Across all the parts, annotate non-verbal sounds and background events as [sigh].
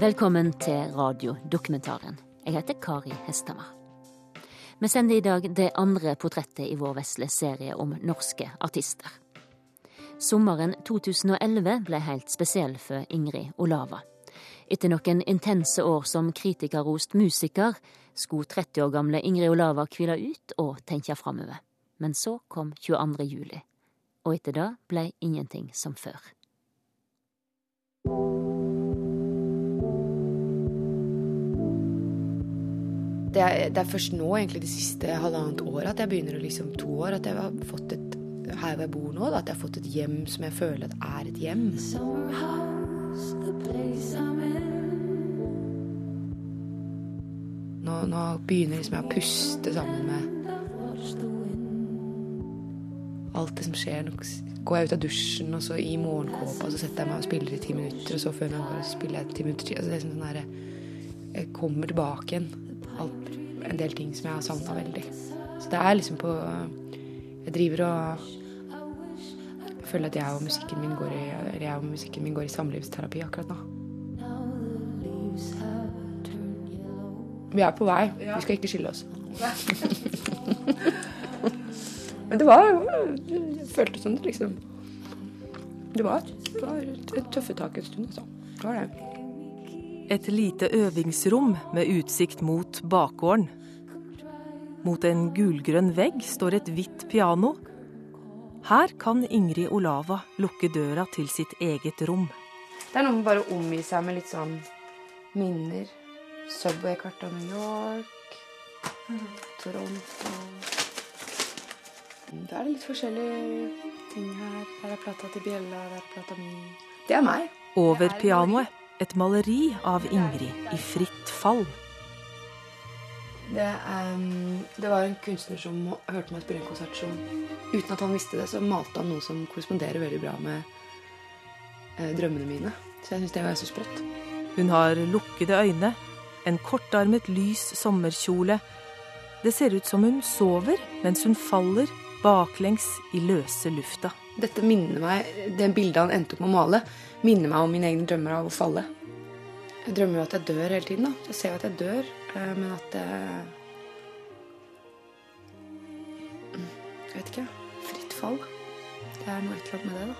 Velkommen til radiodokumentaren. Jeg heter Kari Hesthamar. Vi sender i dag det andre portrettet i vår vesle serie om norske artister. Sommeren 2011 ble helt spesiell for Ingrid Olava. Etter noen intense år som kritikerrost musiker, skulle 30 år gamle Ingrid Olava hvile ut og tenke framover. Men så kom 22. juli, og etter det ble ingenting som før. Det er, det er, først nå, egentlig det siste halvannet året, at jeg begynner å liksom to år, at jeg har fått et her hvor jeg bor nå, da, at jeg har fått et hjem som jeg føler er et hjem. Nå, nå begynner liksom jeg å puste sammen med alt det som skjer. Nå går jeg ut av dusjen, og så i morgenkåpa så setter jeg meg og spiller i ti minutter, og så før jeg går, spiller jeg ti minutter til. Altså, det er sånn der, jeg kommer tilbake igjen en del ting som jeg har savna veldig. Så det er liksom på Jeg driver og Jeg føler at jeg og musikken min går i, jeg og musikken min går i samlivsterapi akkurat nå. Vi er på vei. Vi skal ikke skille oss. [laughs] Men det var Det føltes som det liksom Det var, det var tøffe tak en stund, altså. Det var det. Et lite øvingsrom med utsikt mot bakgården. Mot en gulgrønn vegg står et hvitt piano. Her kan Ingrid Olava lukke døra til sitt eget rom. Det er noe med bare å omgi seg med litt sånn minner. Subway-kart av New York. Toronto. Da er det litt forskjellige ting her. Her er plata til Bjella, der er plata mi. Det er meg. Over pianoet et maleri av Ingrid i fritt fall. Det, um, det, var en kunstner som hørte meg spille en konsert som uten at han visste det, så malte han noe som korresponderer veldig bra med uh, drømmene mine. Så jeg syns det var så sprøtt. Hun har lukkede øyne, en kortarmet, lys sommerkjole. Det ser ut som hun sover mens hun faller baklengs i løse lufta. Dette minner meg, Det bildet han endte opp med å male, minner meg om mine egne drømmer av å falle. Jeg drømmer jo at jeg dør hele tiden. da. Jeg ser jo at jeg dør, eh, men at Jeg vet ikke. Fritt fall. Det er noe et eller annet med det, da.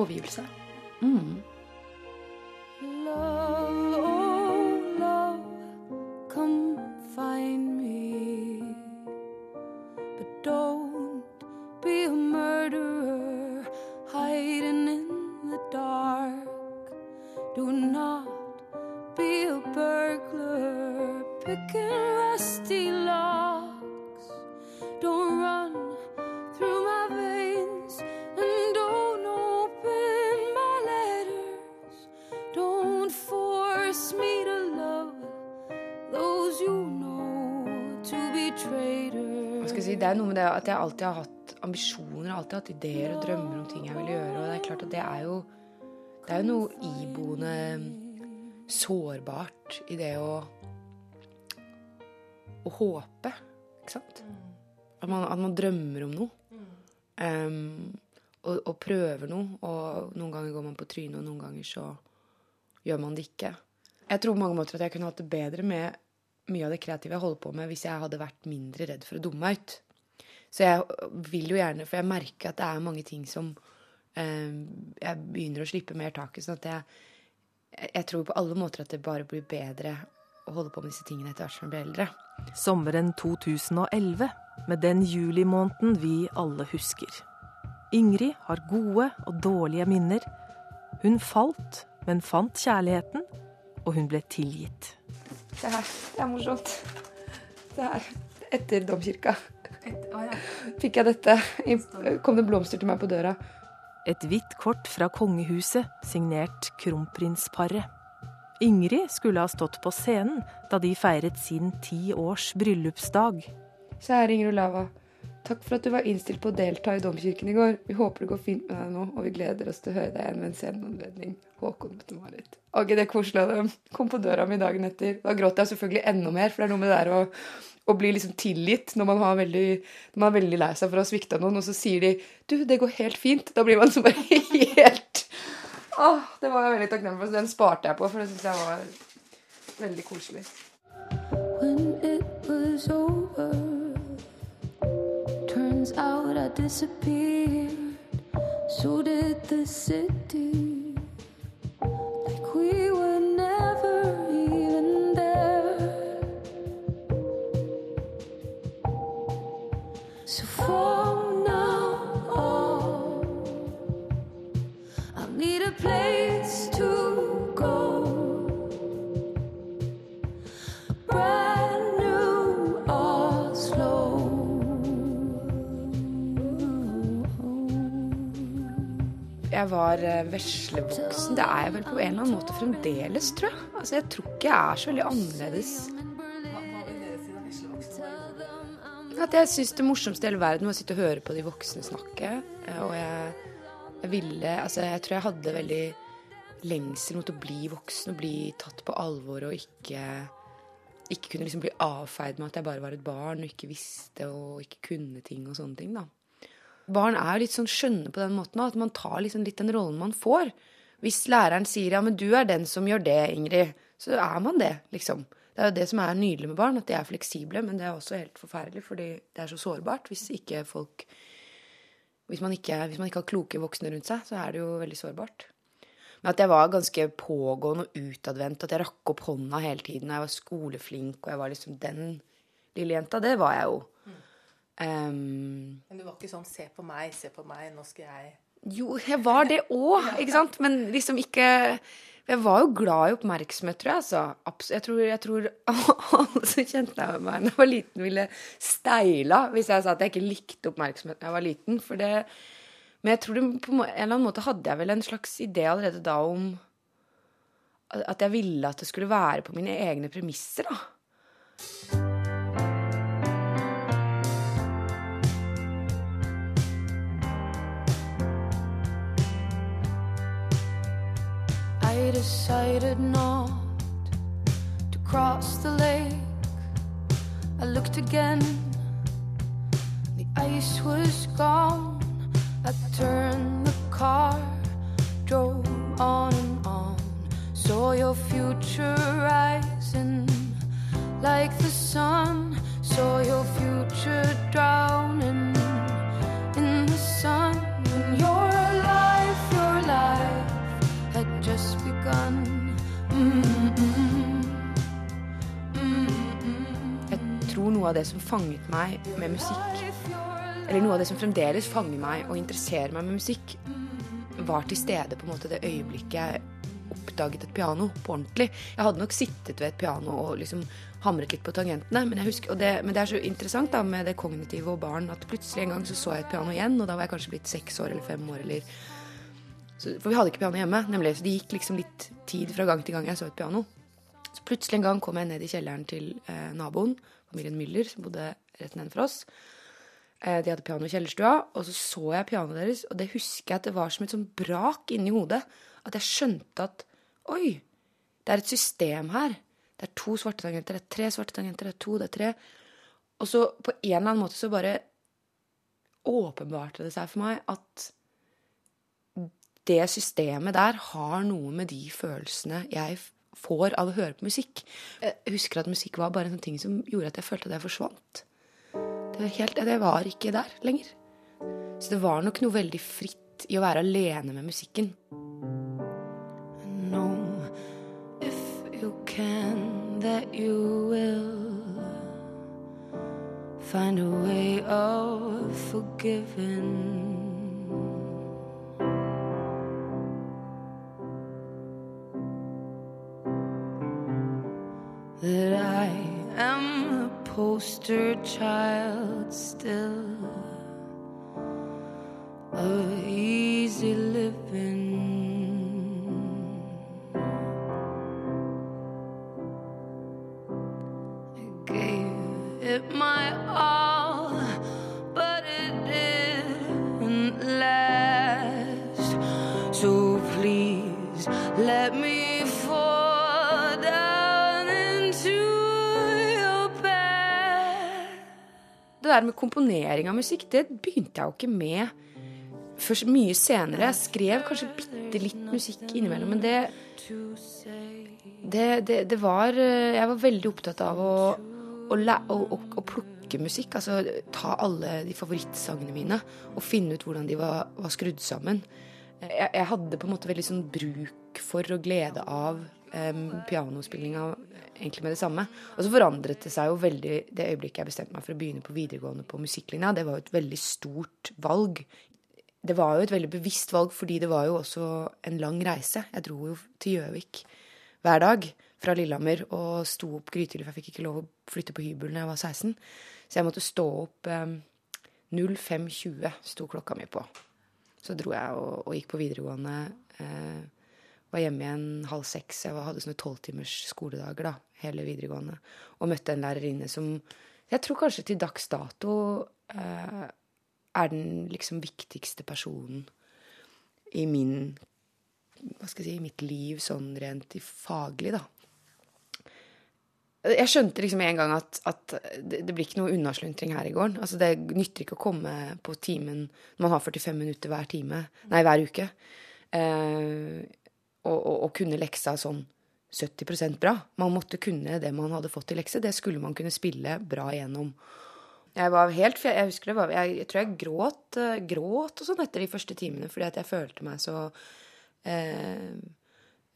Overgivelse. Mm. Love, med det at jeg alltid har hatt ambisjoner, alltid hatt ideer og drømmer om ting jeg vil gjøre. Og det er klart at det er jo, det er jo noe iboende sårbart i det å å håpe, ikke sant? At man, at man drømmer om noe. Um, og, og, prøver noe. Og noen ganger går man på trynet, og noen ganger så gjør man det ikke. Jeg tror på mange måter at jeg kunne hatt det bedre med mye av det kreative jeg holder på med, hvis jeg hadde vært mindre redd for å dumme meg ut. Så jeg vil jo gjerne, for jeg merker at det er mange ting som eh, jeg begynner å slippe mer taket. sånn at jeg jeg tror på alle måter at det bare blir bedre å holde på med disse tingene etter hvert som jeg blir eldre. Sommeren 2011, med den julimåneden vi alle husker. Ingrid har gode og dårlige minner. Hun falt, men fant kjærligheten, og hun ble tilgitt. Se her, det er morsomt. Se her. Etter domkirka fikk jeg dette. Kom det blomster til meg på døra. Et hvitt kort fra kongehuset, signert kronprinsparet. Ingrid skulle ha stått på scenen da de feiret sin ti års bryllupsdag. Kjære Ingrid Olava. Takk for at du var innstilt på å delta i domkirken i går. Vi håper det går fint med deg nå, og vi gleder oss til å høre deg igjen ved en sen anledning. Håkon Mette-Marit. Ok, det er koselig av dem. Kom på døra mi dagen etter. Da gråt jeg selvfølgelig enda mer, for det er noe med det der å å bli liksom tilgitt når man, veldig, når man, er veldig lei seg for å ha svikta noen, og så sier de 'Du, det går helt fint'. Da blir man så [laughs] bare helt Åh, det var jeg veldig takknemlig for. Så Den sparte jeg på, for det syns jeg var veldig koselig. When it was over, out I disappeared. So did the city. Jeg var eh, veslevoksen. Det er jeg vel på en eller annen måte fremdeles, tror jeg. Altså, Jeg tror ikke jeg er så veldig annerledes. At jeg syns det morsomste i hele verden var å sitte og høre på de voksne snakke. eh, Og jeg, jeg ville Altså, jeg tror jeg hadde veldig lengsel mot å bli voksen og bli tatt på alvor og ikke ikke kunne liksom bli avfeid med at jeg bare var et barn og ikke visste og ikke kunne ting og sånne ting. da. Barn er litt sånn skjønne på den måten at man tar liksom litt den rollen man får. Hvis læreren sier ja, men du er den som gjør det, Ingrid, så er man det, liksom. Det er jo det som er nydelig med barn, at de er fleksible, men det er også helt forferdelig, fordi det er så sårbart hvis ikke folk hvis man ikke, hvis man ikke har kloke voksne rundt seg, så er det jo veldig sårbart. Men at jeg var ganske pågående og utadvendt, at jeg rakk opp hånda hele tiden. Jeg var skoleflink, og jeg var liksom den lille jenta. Det var jeg jo. Ehm, Men du var ikke sånn 'se på meg, se på meg, nå skal jeg' jo, jeg var det òg, ikke sant? Men liksom ikke Jeg var jo glad i oppmerksomhet, tror jeg. Altså. Jeg tror, jeg tror [laughs] alle som kjente meg da jeg var liten, ville steila hvis jeg sa at jeg ikke likte oppmerksomhet da jeg var liten. For det, men jeg tror det, på en eller annen måte hadde jeg vel en slags idé allerede da om at jeg ville at det skulle være på mine egne premisser, da. Decided not to cross the lake. I looked again, the ice was gone. I turned the car, drove on and on. Saw your future rising like the sun. Saw your future drowning in the sun. Just begun. Mm-mm. Jeg tror noe av det som fanget meg med musikk, eller noe av det som fremdeles fanger meg og interesserer meg med musikk, var til stede på en måte det øyeblikket jeg oppdaget et piano på ordentlig. Jeg hadde nok sittet ved et piano og liksom hamret litt på tangentene, men, husker, det, men det er så interessant da med det kognitive og barn at plutselig en gang så så jeg et piano igjen, og da var jeg kanskje blitt seks år eller fem år eller For vi hadde ikke piano hjemme, nemlig, så det gikk liksom litt tid fra gang til gang jeg så et piano. Så plutselig en gang kom jeg ned i kjelleren til eh, naboen, familien Müller, som bodde rett nedenfor oss. Eh, de hadde piano i kjellerstua, og så så jeg pianoet deres, og det husker jeg at det var som et sånn brak inni hodet. At jeg skjønte at oi, det er et system her. Det er to svarte tangenter, det er tre svarte tangenter, det er to, det er tre. Og så på en eller annen måte så bare åpenbarte det seg for meg at det systemet der har noe med de følelsene jeg får av å høre på musikk. Jeg husker at musikk var bare en sånn ting som gjorde at jeg følte at jeg forsvant. Det var, helt, det var ikke der lenger. Så det var nok noe veldig fritt i å være alene med musikken. know if you can that you will find a way of forgiving. Poster child still Det der med komponering av musikk, det begynte jeg jo ikke med først mye senere. Jeg skrev kanskje bitte litt musikk innimellom, men det det, det, det var eh, Jeg var veldig opptatt av å, å, å, å plukke musikk. Altså ta alle de favorittsangene mine og finne ut hvordan de var, var skrudd sammen. Jeg, jeg, hadde på en måte veldig sånn bruk for og glede av um, pianospillinga egentlig med det samme. Og så forandret det seg jo veldig det øyeblikket jeg bestemte meg for å begynne på videregående på musikklinja. Det var jo et veldig stort valg. Det var jo et veldig bevisst valg, fordi det var jo også en lang reise. Jeg dro jo til Gjøvik hver dag fra Lillehammer og sto opp grytidlig, for jeg fikk ikke lov å flytte på hybel når jeg var 16. Så jeg måtte stå opp um, 05.20 sto klokka mi på. Så dro jeg og, og gikk på videregående. Eh, var hjemme igjen halv seks. Jeg hadde sånne tolvtimers skoledager da, hele videregående. Og møtte en lærerinne som jeg tror kanskje til dags dato eh, er den liksom viktigste personen i min Hva skal jeg si I mitt liv sånn rent faglig, da. Jeg skjønte liksom en gang at, at det, det, blir ikke noe unnasluntring her i gården. Altså Det nytter ikke å komme på timen når man har 45 minutter hver time, nei, hver uke. Eh, og, å, å kunne leksa sånn 70% bra. Man måtte kunne det man hadde fått i lekse. Det skulle man kunne spille bra igjennom. Jeg var helt Jeg husker det Jeg, jeg tror jeg gråt, uh, gråt og sånn etter de første timene fordi at jeg følte meg så eh,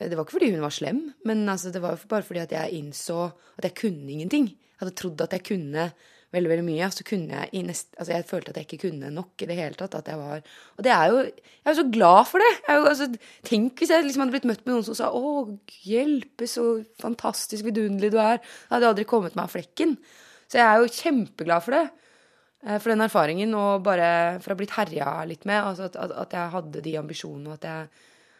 det var ikke fordi hun var slem, men altså, det var bare fordi at jeg innså at jeg kunne ingenting. Jeg hadde trodd at jeg kunne veldig veldig mye. Så kunne jeg i nest, altså jeg følte at jeg ikke kunne nok i det hele tatt. at jeg var, Og det er jo Jeg er jo så glad for det. Jo, altså, tenk hvis jeg liksom hadde blitt møtt med noen som sa 'Å, hjelpe, så fantastisk vidunderlig du er'. Da hadde jeg aldri kommet meg av flekken. Så jeg er jo kjempeglad for det. Eh, for den erfaringen, og bare for å ha blitt herja litt med. Altså at, at, at jeg hadde de ambisjonene, og at jeg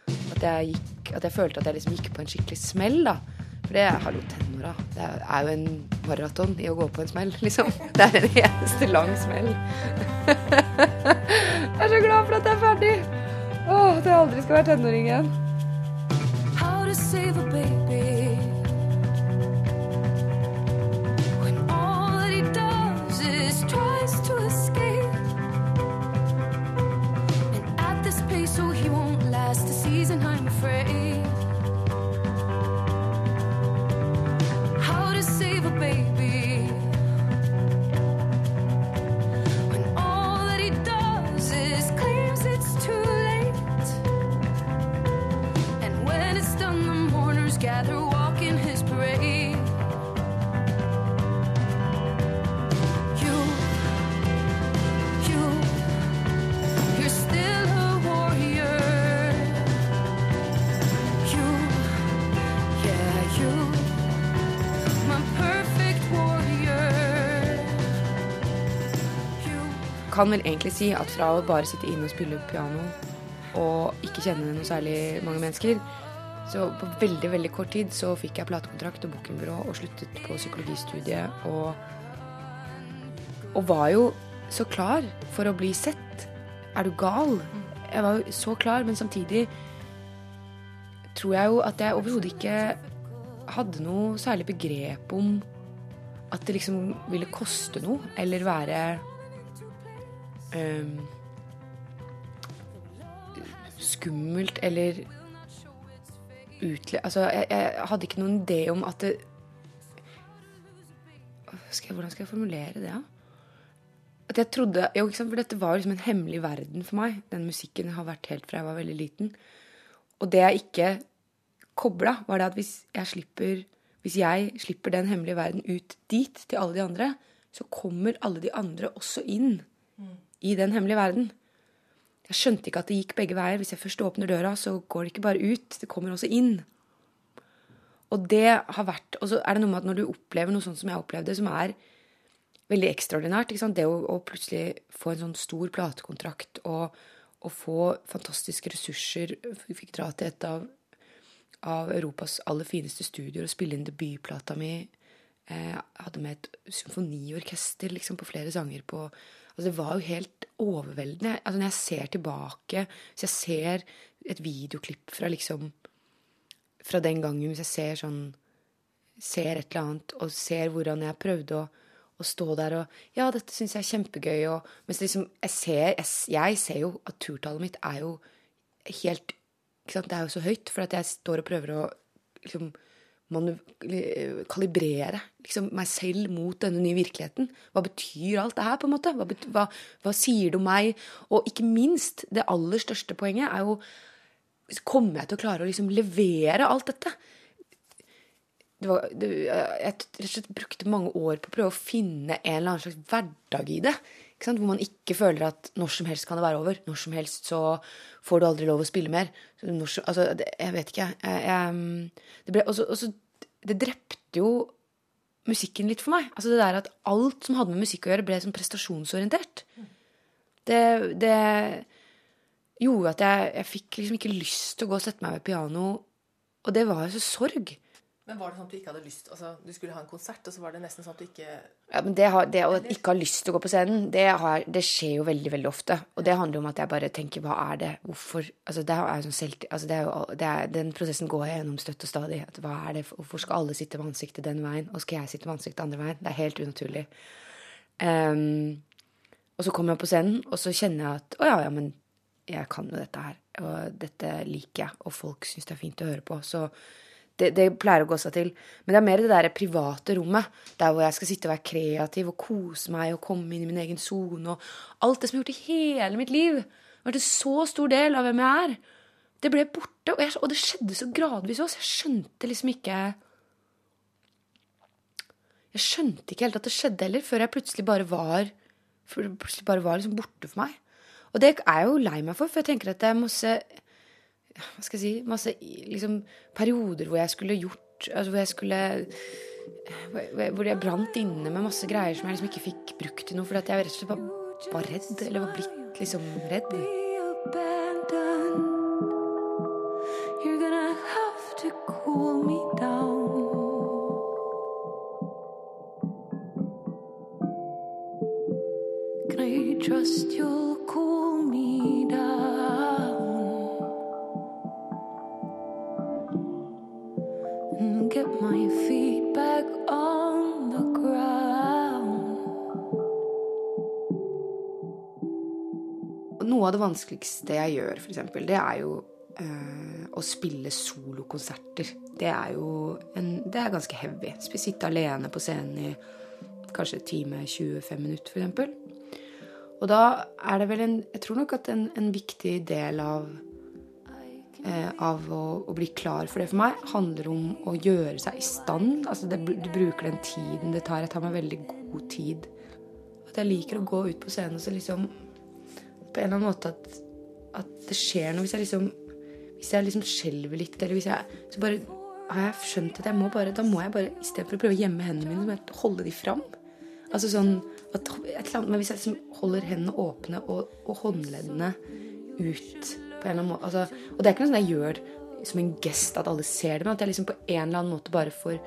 at jeg, gikk, at jeg følte at jeg liksom gikk på en skikkelig smell, da. For det hallo, tenåra. Det er jo en maraton i å gå på en smell, liksom. [laughs] Det er en eneste lang smell. [laughs] jeg er så glad for at jeg er ferdig. Å, at jeg aldri skal være tenåring igjen. How to save a baby Kan vel egentlig si at fra å bare sitte inne og spille piano og ikke kjenne noe særlig mange mennesker, så på veldig veldig kort tid så fikk jeg platekontrakt og bookingbyrå og sluttet på psykologistudiet og og var jo så klar for å bli sett. Er du gal? Jeg var jo så klar, men samtidig tror jeg jo at jeg overhodet ikke hadde noe særlig begrep om at det liksom ville koste noe, eller være skummelt, eller utle... Altså, jeg, jeg hadde ikke noen idé om at det skal jeg, Hvordan skal jeg formulere det, da? At jeg trodde, jo? For dette var liksom en hemmelig verden for meg. Den musikken har vært helt fra jeg var veldig liten. Og det jeg ikke kobla, var det at hvis jeg slipper hvis jeg slipper den hemmelige verden ut dit, til alle de andre, så kommer alle de andre også inn i den hemmelige verden. Jeg skjønte ikke at det gikk begge veier. Hvis jeg først åpner døra, så går det ikke bare ut, det kommer også inn. Og det har vært Og så er det noe med at når du opplever noe sånt som jeg opplevde, som er veldig ekstraordinært? Det å, å plutselig få en sånn stor platekontrakt og, og få fantastiske ressurser Vi fikk dra til et av, av Europas aller fineste studioer og spille inn debutplata mi. Eh, Jeg hadde med et symfoniorkester liksom, på flere sanger på altså, Det var jo helt overveldende. Altså, når jeg ser tilbake, hvis jeg ser et videoklipp fra liksom fra den gangen, hvis jeg ser sånn Ser et eller annet og ser hvordan jeg prøvde å, å stå der og Ja, dette syns jeg er kjempegøy, og Mens liksom Jeg ser, jeg, jeg ser jo at turtallet mitt er jo helt ikke sant? Det er jo så høyt, for at jeg står og prøver å liksom kalibrere liksom, meg selv mot denne nye virkeligheten. Hva betyr alt det her, på en måte? Hva, hva, hva sier det om meg? Og ikke minst, det aller største poenget er jo Kommer jeg til å klare å liksom levere alt dette? Det var, det, jeg og slett brukte mange år på å prøve å finne en eller annen slags hverdag i det. Hvor man ikke føler at når som helst kan det være over. Når som helst så får du aldri lov å spille mer. Så som, altså, det, jeg vet ikke, jeg. jeg det, ble, også, også, det drepte jo musikken litt for meg. Altså det der at alt som hadde med musikk å gjøre, ble sånn prestasjonsorientert. Det, det gjorde at jeg, jeg fikk liksom ikke lyst til å gå og sette meg ved piano. Og det var jo så sorg. Men var det sånn at du ikke hadde lyst Altså, du skulle ha en konsert, og så var det nesten sånn at du ikke Ja, men det, har, det å ikke ha lyst til å gå på scenen, det, har, det skjer jo veldig veldig ofte. Og det handler jo om at jeg bare tenker hva er det, hvorfor altså det er jo sånn selv, altså det er jo, det er, Den prosessen går jeg gjennom støtt og stadig. At hva er det, Hvorfor skal alle sitte med ansiktet den veien, og skal jeg sitte med ansiktet andre veien? Det er helt unaturlig. Um, og så kommer jeg på scenen, og så kjenner jeg at å ja, ja, men jeg kan jo dette her. Og dette liker jeg, og folk syns det er fint å høre på. Så det, det pleier å gå seg til. Men det er mer det der private rommet, der hvor jeg skal sitte og være kreativ og kose meg og komme inn i min egen sone. Og alt det som jeg har gjort i hele mitt liv. Det har vært en så stor del av hvem jeg er. Det ble borte, og, jeg, og det skjedde så gradvis også. Jeg skjønte liksom ikke Jeg skjønte ikke helt at det skjedde heller, før jeg plutselig bare var Plutselig bare var liksom borte for meg. Og det er jeg jo lei meg for, for jeg tenker at det er masse hva skal jeg si, masse liksom, perioder hvor jeg skulle gjort altså Hvor jeg skulle Hvor jeg brant inne med masse greier som jeg liksom ikke fikk brukt til noe, fordi at jeg rett og slett var, var redd. Eller var blitt liksom redd. Get my feet back on the ground? Noe av det vanskeligste jeg gjør, eksempel, det er jo øh, å spille solokonserter. Det er jo en, det er ganske heavy. Sitte alene på scenen i kanskje en time, 25 minutter, eksempel. Og da er det vel en Jeg tror nok at en, en viktig del av av å, å bli klar for det for meg, handler om å gjøre seg i stand. Altså det, du bruker den tiden det tar. Jeg tar meg veldig god tid. At jeg liker å gå ut på scenen og så liksom På en eller annen måte at, at det skjer noe. Hvis jeg liksom Hvis jeg liksom skjelver litt, eller hvis jeg Så bare har jeg skjønt at jeg må bare Da må jeg bare istedenfor å prøve å gjemme hendene mine, så må jeg holde de fram. Altså sånn at, Men hvis jeg liksom holder hendene åpne og, og håndleddene ut på en eller annen måte altså, Og det er ikke noe sånn jeg gjør som en gest at alle ser det, men at jeg liksom på en eller annen måte bare får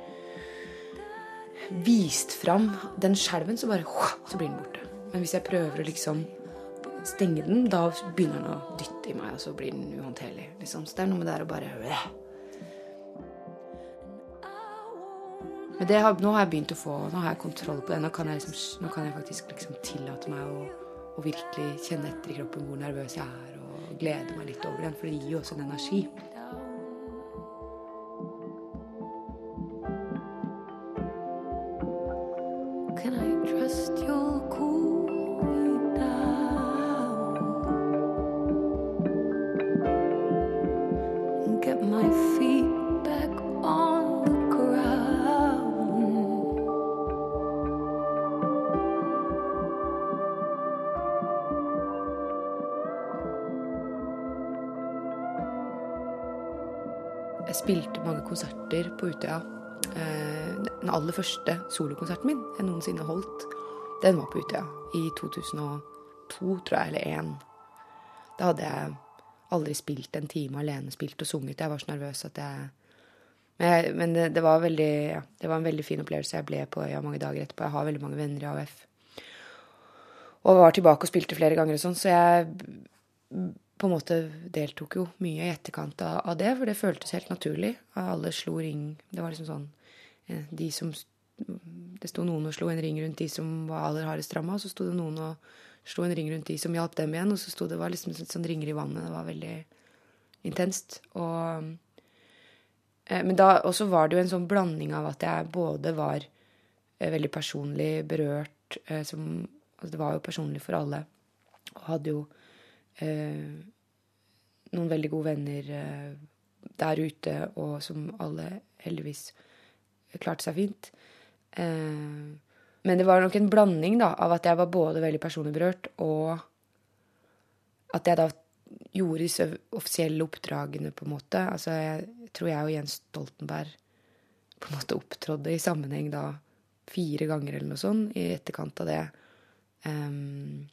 vist fram den skjelven, så bare så blir den borte. Men hvis jeg prøver å liksom stenge den, da begynner den å dytte i meg, og så blir den uhåndterlig. Liksom. Så det er noe med det der å bare Men det har, nå har jeg begynt å få Nå har jeg kontroll på det. Nå kan jeg, liksom, nå kan jeg faktisk liksom tillate meg å, å virkelig kjenne etter i kroppen hvor nervøs jeg er, og glede meg litt over den, for det gir jo også en energi. Aller første solokonserten min jeg noensinne holdt, den var på Utøya i 2002, tror jeg, eller 1. Da hadde jeg aldri spilt en time alene, spilt og sunget. Jeg var så nervøs at jeg Men, jeg, men det, det, var veldig, ja, det var en veldig fin opplevelse. Jeg ble på øya mange dager etterpå. Jeg har veldig mange venner i AUF. Og var tilbake og spilte flere ganger og sånn, så jeg på en måte deltok jo mye i etterkant av, det, for det føltes helt naturlig. Alle slo ring. Det var liksom sånn De som Det sto noen og slo en ring rundt de som var aller hardest ramma, og så sto det noen og slo en ring rundt de som hjalp dem igjen, og så sto det var liksom sånn ringer i vannet. Det var veldig intenst. Og eh, Men da også var det jo en sånn blanding av at jeg både var eh, veldig personlig berørt eh, som Altså det var jo personlig for alle. Og hadde jo eh, noen veldig gode venner eh, der ute, og som alle heldigvis klarte seg fint. Eh, men det var nok en blanding da, av at jeg var både veldig personlig berørt, og at jeg da gjorde disse offisielle oppdragene, på en måte. Altså, jeg tror jeg og Jens Stoltenberg på en måte opptrådde i sammenheng da fire ganger eller noe sånt i etterkant av det. Um,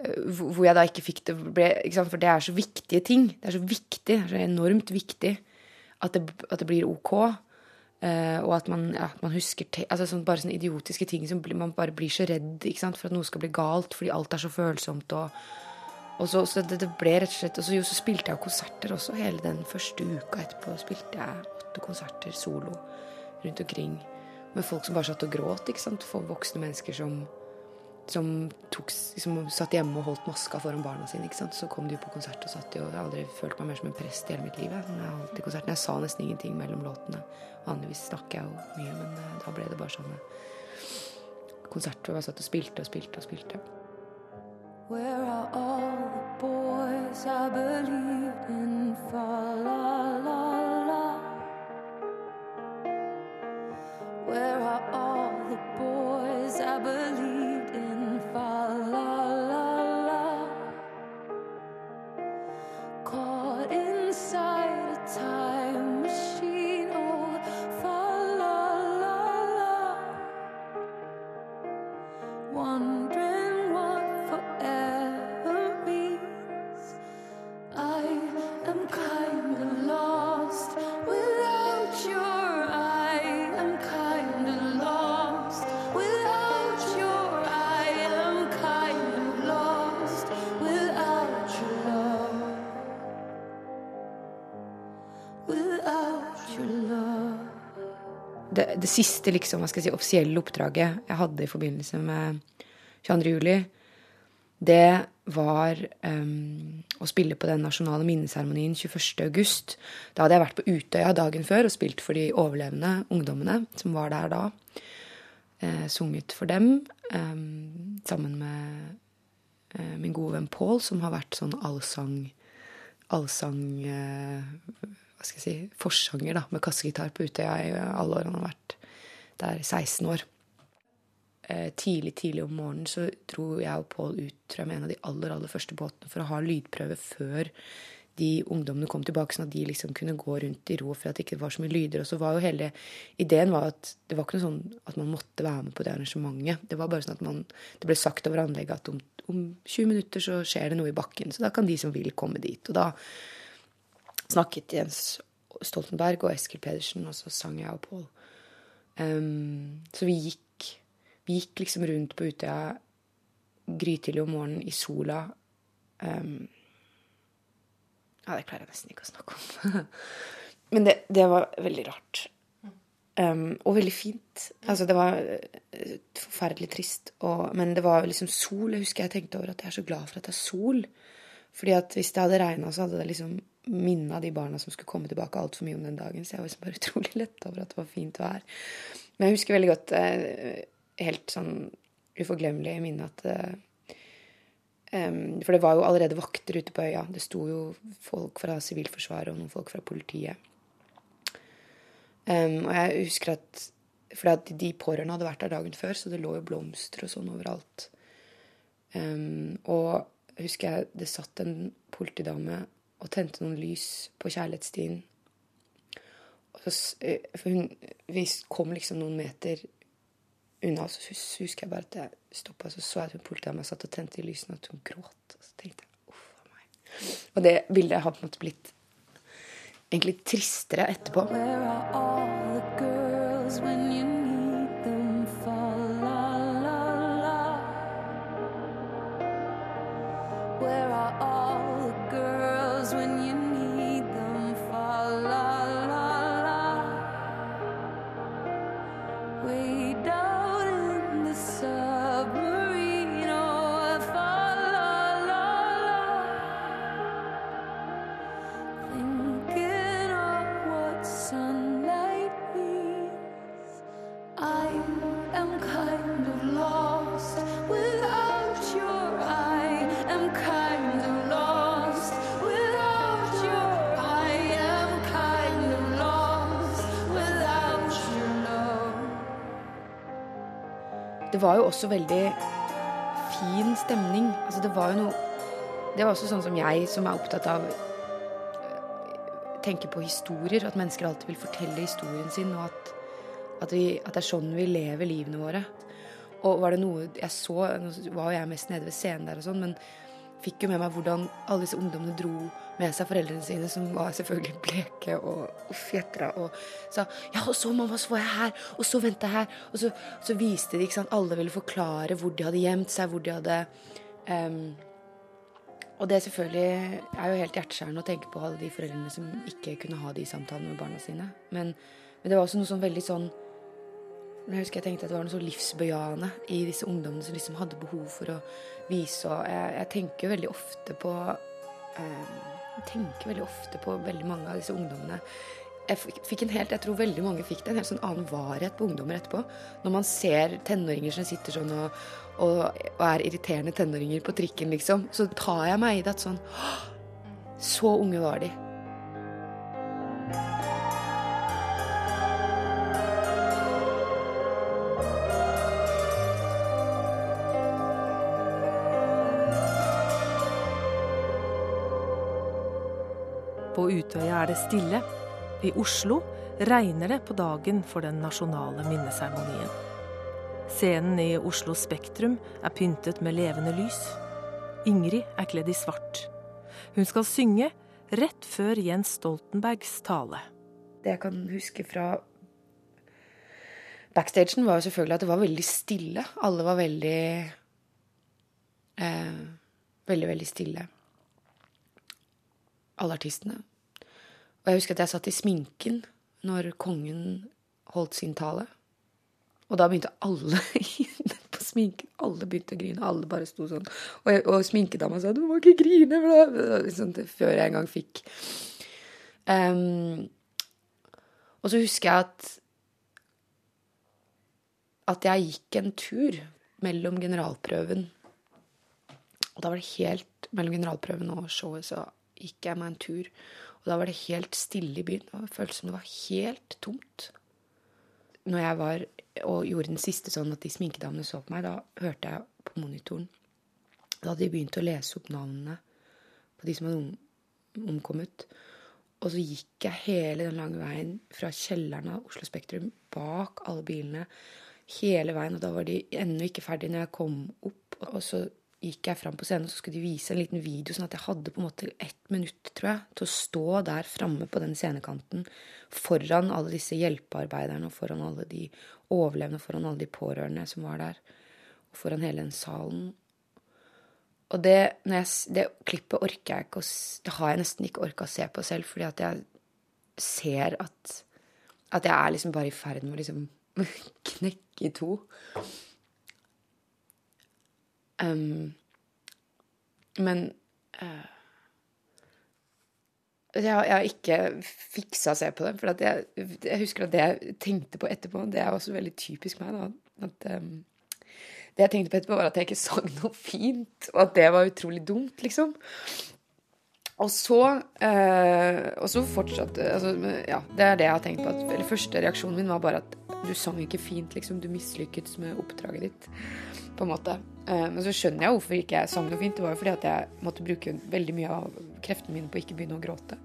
hvor jeg da ikke fikk det ble, For det er så viktige ting. Det er så viktig, det er så enormt viktig at det, at det blir ok. Uh, og at man, ja, man husker altså sånn, Bare sånne idiotiske ting som man bare blir så redd for at noe skal bli galt fordi alt er så følsomt. Og, og så, så det, det, ble rett og slett Og så, jo, så spilte jeg konserter også. Hele den første uka etterpå spilte jeg åtte konserter solo rundt omkring med folk som bare satt og gråt. ikke sant? For voksne mennesker som, som tok, liksom, satt hjemme og holdt maska foran barna sine. ikke sant? Så kom de på konsert og satt og jeg har aldri følt meg mer som en prest i hele mitt liv. Jeg, jeg, sa nesten ingenting mellom låtene. Vanligvis snakker jeg jo mye, men uh, da ble det bare sånn konsert hvor jeg satt og spilte og spilte og spilte. Where are all the boys I believed in? Fa la la Where are all the boys I believed Det, det siste liksom, si, offisielle oppdraget jeg hadde i forbindelse med 22. juli, det var um, å spille på den nasjonale minneseremonien 21. august. Da hadde jeg vært på Utøya dagen før og spilt for de overlevende ungdommene som var der da. Eh, sunget for dem um, sammen med eh, min gode venn Pål, som har vært sånn allsang Allsang eh, Hva skal jeg si Forsanger, da, med kassegitar på Utøya i alle årene Han har vært der i 16 år eh, tidlig tidlig om morgenen så dro jeg og Pål ut tror jeg, med en av de aller aller første båtene for å ha lydprøve før de ungdommene kom tilbake, sånn at de liksom kunne gå rundt i ro for at det ikke var så mye lyder. Og så var jo hele ideen var at det var ikke noe sånn at man måtte være med på det arrangementet. Det var bare sånn at man, det ble sagt over anlegget at om, om 20 minutter så skjer det noe i bakken. Så da kan de som vil, komme dit. Og da snakket Jens Stoltenberg og Eskil Pedersen, og så sang jeg og Pål. Um, så vi gikk, vi gikk liksom rundt på Utøya grytidlig om morgenen i sola. Um, ja, det klarer jeg nesten ikke å snakke om. [laughs] Men det, det var veldig rart. Um, og veldig fint. Altså, det var uh, forferdelig trist. Og, men det var liksom sol. Jeg husker jeg tenkte over at jeg er så glad for at det er sol. Fordi at hvis det hadde regna, så hadde det liksom minna de barna som skulle komme tilbake, altfor mye om den dagen. Så jeg var liksom bare [laughs] utrolig letta over at det var fint vær. Men jeg husker veldig godt eh, helt sånn uforglemmelig minne at eh, Um, for det var jo allerede vakter ute på øya. Det sto jo folk fra Sivilforsvaret og noen folk fra politiet. Um, og jeg husker at For de pårørende hadde vært der dagen før, så det lå jo blomster og sånn overalt. Um, og husker jeg det satt en politidame og tente noen lys på kjærlighetsstien. Så, for hun, vi kom liksom noen meter unna, så husker jeg bare at jeg stoppa, så så jeg at hun politidama satt og tente i lysene, at hun gråt. Og så tenkte jeg uff a meg. Og det bildet har på en måte blitt egentlig tristere etterpå. Where are all the girls when you Det var jo også veldig fin stemning. Altså, det var jo noe Det var også sånn som jeg, som er opptatt av tenker på historier. At mennesker alltid vil fortelle historien sin, og at, at, vi, at det er sånn vi lever livene våre. Og var det noe jeg så Nå var jeg mest nede ved scenen der og sånn, men fikk jo med meg hvordan alle disse ungdommene dro med seg foreldrene sine, som var selvfølgelig bleke og fjetra, og sa Ja, og så, mamma, så var jeg her, og så venta jeg her. Og så, så, viste de, ikke sant, alle ville forklare hvor de hadde gjemt seg, hvor de hadde um, og det selvfølgelig er jo helt hjerteskjærende å tenke på alle de foreldrene som ikke kunne ha de samtalene med barna sine. Men, men det var også noe sånn veldig sånn Jeg husker jeg tenkte at det var noe så livsbejaende i disse ungdommene som liksom hadde behov for å vise. Og jeg, jeg tenker veldig ofte på eh, tenker veldig ofte på veldig mange av disse ungdommene jeg fikk en helt, jeg tror veldig mange fikk det, en helt sånn annen varighet på ungdommer etterpå. Når man ser tenåringer som sitter sånn og, og, og er irriterende tenåringer på trikken, liksom, så tar jeg meg i det at sånn Så unge var de. Utøya er det stille. I Oslo regner det på dagen for den nasjonale minneseremonien. Scenen i Oslo Spektrum er pyntet med levende lys. Ingrid er kledd i svart. Hun skal synge rett før Jens Stoltenbergs tale. Det jeg kan huske fra backstagen, var jo selvfølgelig at det var veldig stille. Alle var veldig eh, Veldig, veldig stille. Alle artistene. Og jeg husker at jeg satt i sminken når kongen holdt sin tale. Og da begynte alle [laughs] på sminken Alle begynte å grine. Alle bare sto sånn. Og, jeg, og sminkedama sa 'du må ikke grine', sånn, før jeg en gang fikk. Um, og så husker jeg at at jeg gikk en tur mellom generalprøven Og da var det helt Mellom generalprøven og showet så gikk jeg meg en tur. Og da var det helt stille i byen. Det føltes som det var helt tomt. Når jeg var og gjorde den siste sånn at de sminkedamene så på meg, da hørte jeg på monitoren Da hadde de begynt å lese opp navnene på de som hadde omkommet. Og så gikk jeg hele den lange veien fra kjelleren av Oslo Spektrum, bak alle bilene, hele veien. Og da var de ennå ikke ferdige når jeg kom opp. Og så gikk jeg fram på scenen, og så skulle de vise en liten video, sånn at jeg hadde på en måte ett minutt, tror jeg, til å stå der framme på den scenekanten foran alle disse hjelpearbeiderne og foran alle de overlevende, foran alle de pårørende som var der, og foran hele den salen. Og det, jeg, det klippet orker jeg ikke å Det har jeg nesten ikke orka å se på selv, fordi at jeg ser at At jeg er liksom bare i ferd med å liksom [laughs] knekke i to. Um, men uh, jeg, jeg, har ikke fiksa å se på det. For jeg, jeg, husker at det jeg tenkte på etterpå, det er også veldig typisk meg. da, at um, Det jeg tenkte på etterpå, var at jeg ikke sang [laughs] noe fint, og at det var utrolig dumt, liksom. Og så, uh, og så fortsatte altså, Ja, det er det jeg har tenkt på. At, eller første reaksjonen min var bare at du sang ikke fint, liksom. Du mislykket med oppdraget ditt, på en måte. Eh, men så skjønner jeg hvorfor ikke jeg sang noe fint. Det var jo fordi at jeg måtte bruke veldig mye av kreftene mine på å ikke begynne å gråte.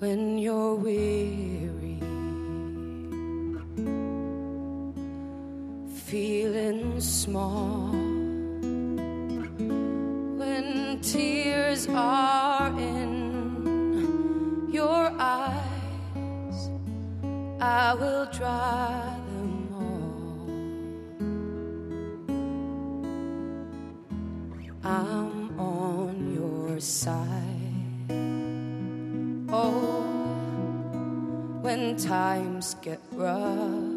When you're weary Feeling small When tears are in your eyes I will try them all. I'm on your side. Oh, when times get rough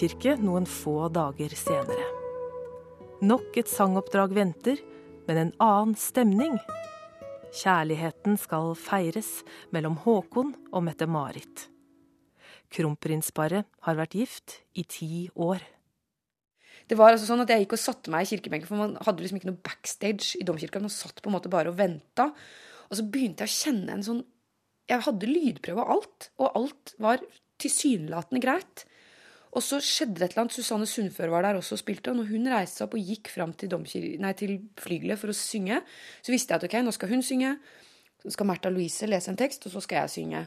domkirke noen få dager senere. Nok et sangoppdrag venter, men en annen stemning. Kjærligheten skal feires mellom Håkon og Mette-Marit. Kronprinsparet har vært gift i ti år. Det var altså sånn at Jeg gikk og satte meg i kirkebenken, for man hadde liksom ikke noe backstage i domkirka. Man satt på en måte bare og venta. Og så begynte jeg å kjenne en sånn Jeg hadde lydprøve og alt, og alt var tilsynelatende greit. Og så skjedde det et eller annet. Susanne Sundfør var der også og spilte. Og når hun reiste seg opp og gikk fram til, nei, til flygelet for å synge, så visste jeg at ok, nå skal hun synge. Så skal Märtha Louise lese en tekst, og så skal jeg synge.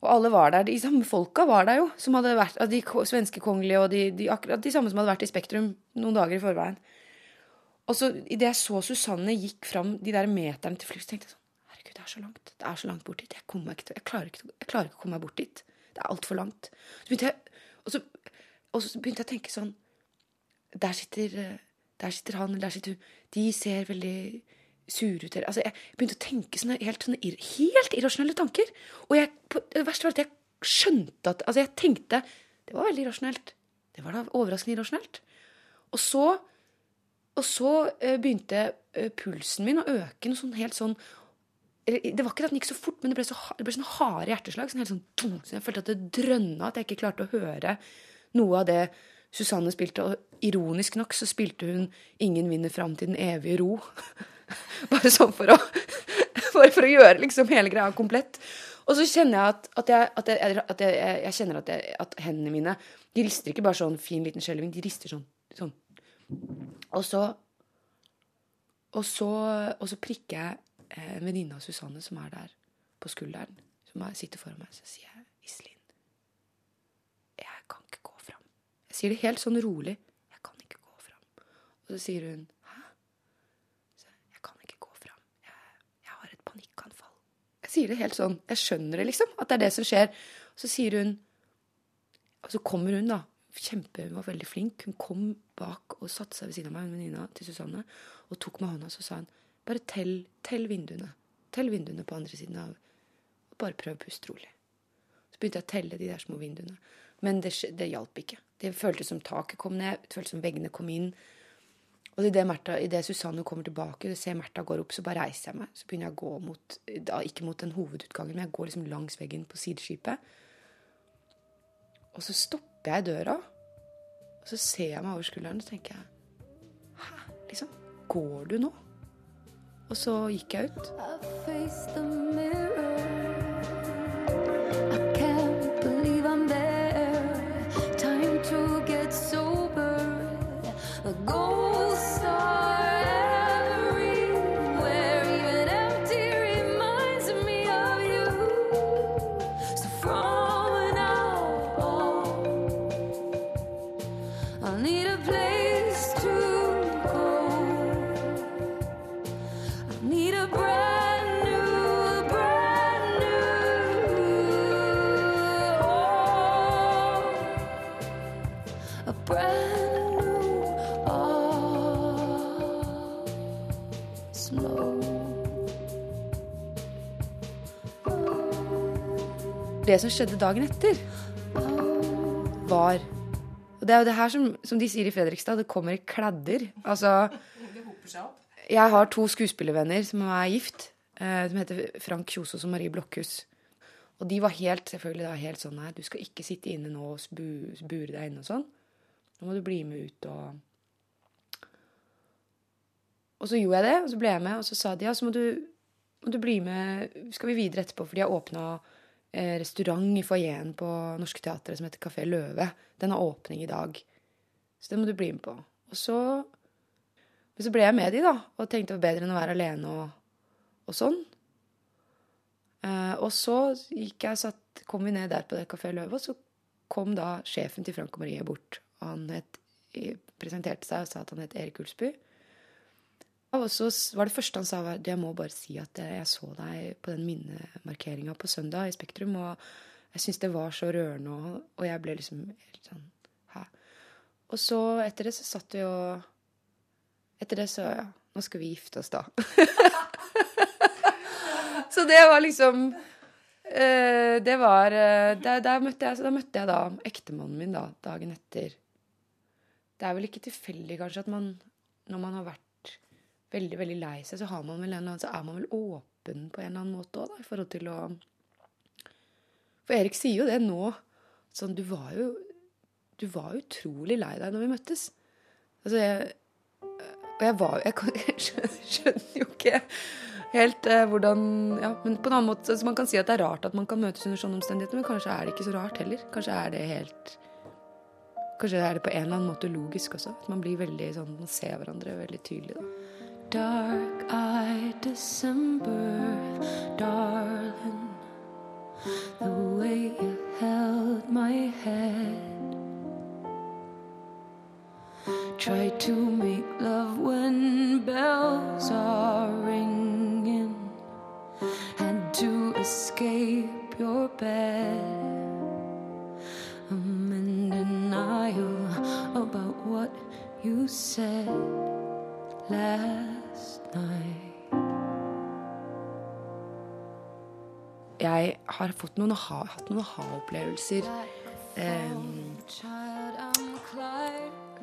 Og alle var der. De samme folka var der jo. som hadde vært, De svenske kongelige og de, de, akkurat de samme som hadde vært i Spektrum noen dager i forveien. Og så idet jeg så Susanne gikk fram de der meterne til flyet, tenkte jeg sånn Herregud, det er så langt. Det er så langt bort dit. Jeg, jeg, klarer, ikke, jeg klarer, ikke, å komme meg bort dit. Det er altfor langt. Så begynte jeg, og, så, og så begynte jeg å tenke sånn Der sitter, der sitter han, eller der sitter hun. De ser veldig sure ut. Altså, jeg begynte å tenke sånne helt, sånne, helt irrasjonelle tanker. Og jeg, det verste var at jeg skjønte at Altså, jeg tenkte Det var veldig irrasjonelt. Det var da overraskende irrasjonelt. Og så, og så uh, begynte uh, pulsen min å øke noe sånn helt sånn Det var ikke at den gikk så fort, men det ble, så, det ble sånn harde hjerteslag. Sånn helt sånn, så jeg følte at det drønna, at jeg ikke klarte å høre noe av det Susanne spilte. Og ironisk nok så spilte hun 'Ingen vinner fram til den evige ro'. [laughs] Bare sånn for å, [laughs] bare for å gjøre liksom hele greia komplett. Og så kjenner jeg at, at, jeg, at, jeg, at jeg, jeg, kjenner at, hendene mine De rister ikke bare sånn fin, liten skjelving. De rister sånn. sånn. Og så Og så, og så prikker jeg en venninne av Susanne som er der på skulderen, som er, sitter foran meg, så sier jeg Iselin, jeg kan ikke gå fram. Jeg sier det helt sånn rolig. Jeg kan ikke gå fram. Og så sier hun hæ? Jeg kan ikke gå frem. Jeg har et panikk-anfall. Jeg sier det helt sånn. Jeg skjønner det, liksom. At det er det som skjer. Så sier hun Og så kommer hun, da. Kjempe, Hun var veldig flink. Hun kom bak og satte seg ved siden av meg, venninna til Susanne, og tok meg hånda, så sa hun bare tell, tell vinduene. Tell vinduene på andre siden av Og bare prøv å puste rolig. Så begynte jeg å telle de der små vinduene. Men det, det hjalp ikke. Det føltes som taket kom ned, det føltes som veggene kom inn. Og idet det Susanne kommer tilbake, ser Märtha går opp, så bare reiser jeg meg. Så begynner jeg å gå mot, da, ikke mot den hovedutgangen, men jeg går liksom langs veggen på sideskipet. Og så stopper jeg i døra, og så ser jeg meg over skulderen og så tenker jeg Hæ? Liksom? Går du nå? Og så gikk jeg ut. Go det som skjedde dagen etter, var Og det er jo det her som, som de sier i Fredrikstad, det kommer i kladder. Altså Jeg har to skuespillervenner som er gift, eh, som heter Frank Kjosås og Marie Blokhus. Og de var helt selvfølgelig da, helt sånn Nei, du skal ikke sitte inne nå og bure deg inne og sånn. Nå må du bli med ut og Og så gjorde jeg det, og så ble jeg med, og så sa de ja, så må du, må du bli med Skal vi videre etterpå, for de har åpna restaurant i foajeen på Norske Teatret som heter Kafé Løve. Den har åpning i dag. Så det må du bli med på. Og så Men så ble jeg med de, da, og tenkte det var bedre enn å være alene og, og sånn. Eh, og så gikk jeg, satt, kom vi ned der på det Kafé Løve, og så kom da sjefen til Frank og Marie bort. Han het, presenterte seg og sa at han het Erik Ulsby. Og så var det første han sa, var jeg må bare si at jeg så deg på den minnemarkeringa på søndag i Spektrum, og jeg syntes det var så rørende, og, jeg ble liksom helt sånn Hæ? Og så, etter det, så satt vi og Etter det, så Ja, nå skal vi gifte oss, da. [laughs] så det var liksom Eh, det var eh, der, der, møtte jeg, da møtte jeg da ektemannen min da, dagen etter. Det er vel ikke tilfeldig kanskje at man når man har vært veldig veldig lei seg, så, annen, så er man vel åpen på en eller annen måte òg, i forhold til å For Erik sier jo det nå. Sånn, du var jo Du var utrolig lei deg når vi møttes. Altså, jeg Og jeg var Jeg, [laughs] jeg skjønner jo ikke helt eh, hvordan Ja, men på en annen måte altså Man kan si at det er rart at man kan møtes under sånne omstendigheter, men kanskje er det ikke så rart heller. Kanskje er det helt Kanskje er det på en eller annen måte logisk også. At man blir veldig sånn Man ser hverandre veldig tydelig, da. Dark-eyed December, darling, the way you held my head. Try to make love when bells are ringing. Had to escape your bed. I'm in denial about what you said last night. Jeg har fått noen aha, hatt noen aha-opplevelser um,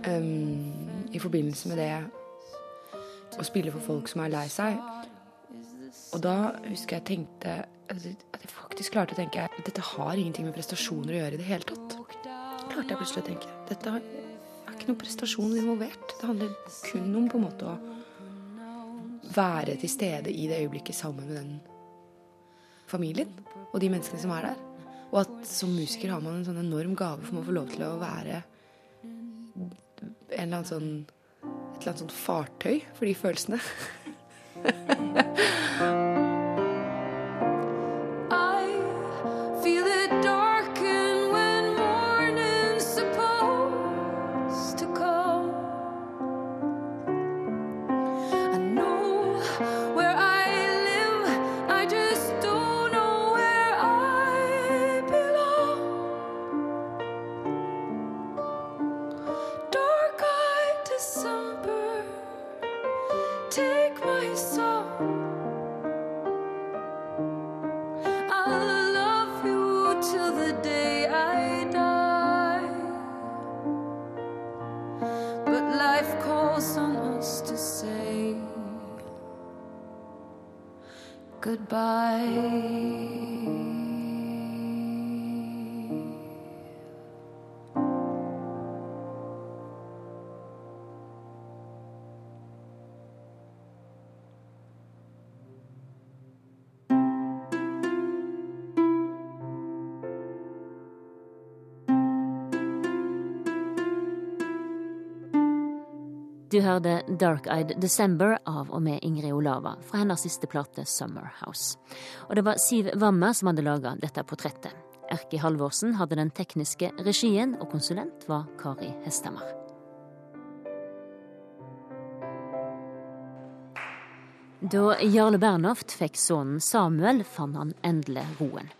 um, i forbindelse med det å spille for folk som er lei seg. Og da husker jeg tenkte at jeg faktisk klarte å tenke at dette har ingenting med prestasjoner å gjøre i det hele tatt. Klarte jeg plutselig å tenke. Dette er ikke noen prestasjon involvert. Det handler kun om på en måte å være til stede i det øyeblikket sammen med den familien og de menneskene som er der. Og at som musiker har man en sånn enorm gave for å få lov til å være en eller annen sånn et eller annet sånt fartøy for de følelsene. [laughs] Du hørte Dark Eyed December av og med Ingrid Olava fra hennes siste plate Summer House. Og det var Siv Wammer som hadde laga dette portrettet. Erki Halvorsen hadde den tekniske regien, og konsulent var Kari Hesthamar. Da Jarle Bernhoft fikk sønnen Samuel, fant han endelig roen.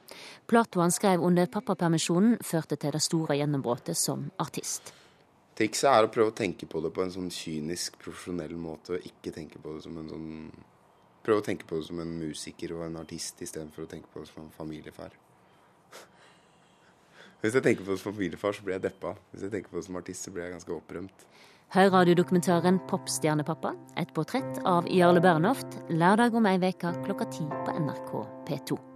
Platoen skrev under pappapermisjonen, førte til det store gjennombruddet som artist. Trikset er å prøve å tenke på det på en sånn kynisk, profesjonell måte, og ikke tenke på det som en sånn Prøve å tenke på det som en musiker og en artist istedenfor å tenke på det som en familiefar. [laughs] Hvis jeg tenker på det som familiefar, så blir jeg deppa. Hvis jeg tenker på det som artist, så blir jeg ganske opprømt. Hør radiodokumentaren 'Popstjernepappa', et portrett av Jarle Bernhoft, lørdag om ei uke klokka ti på NRK P2.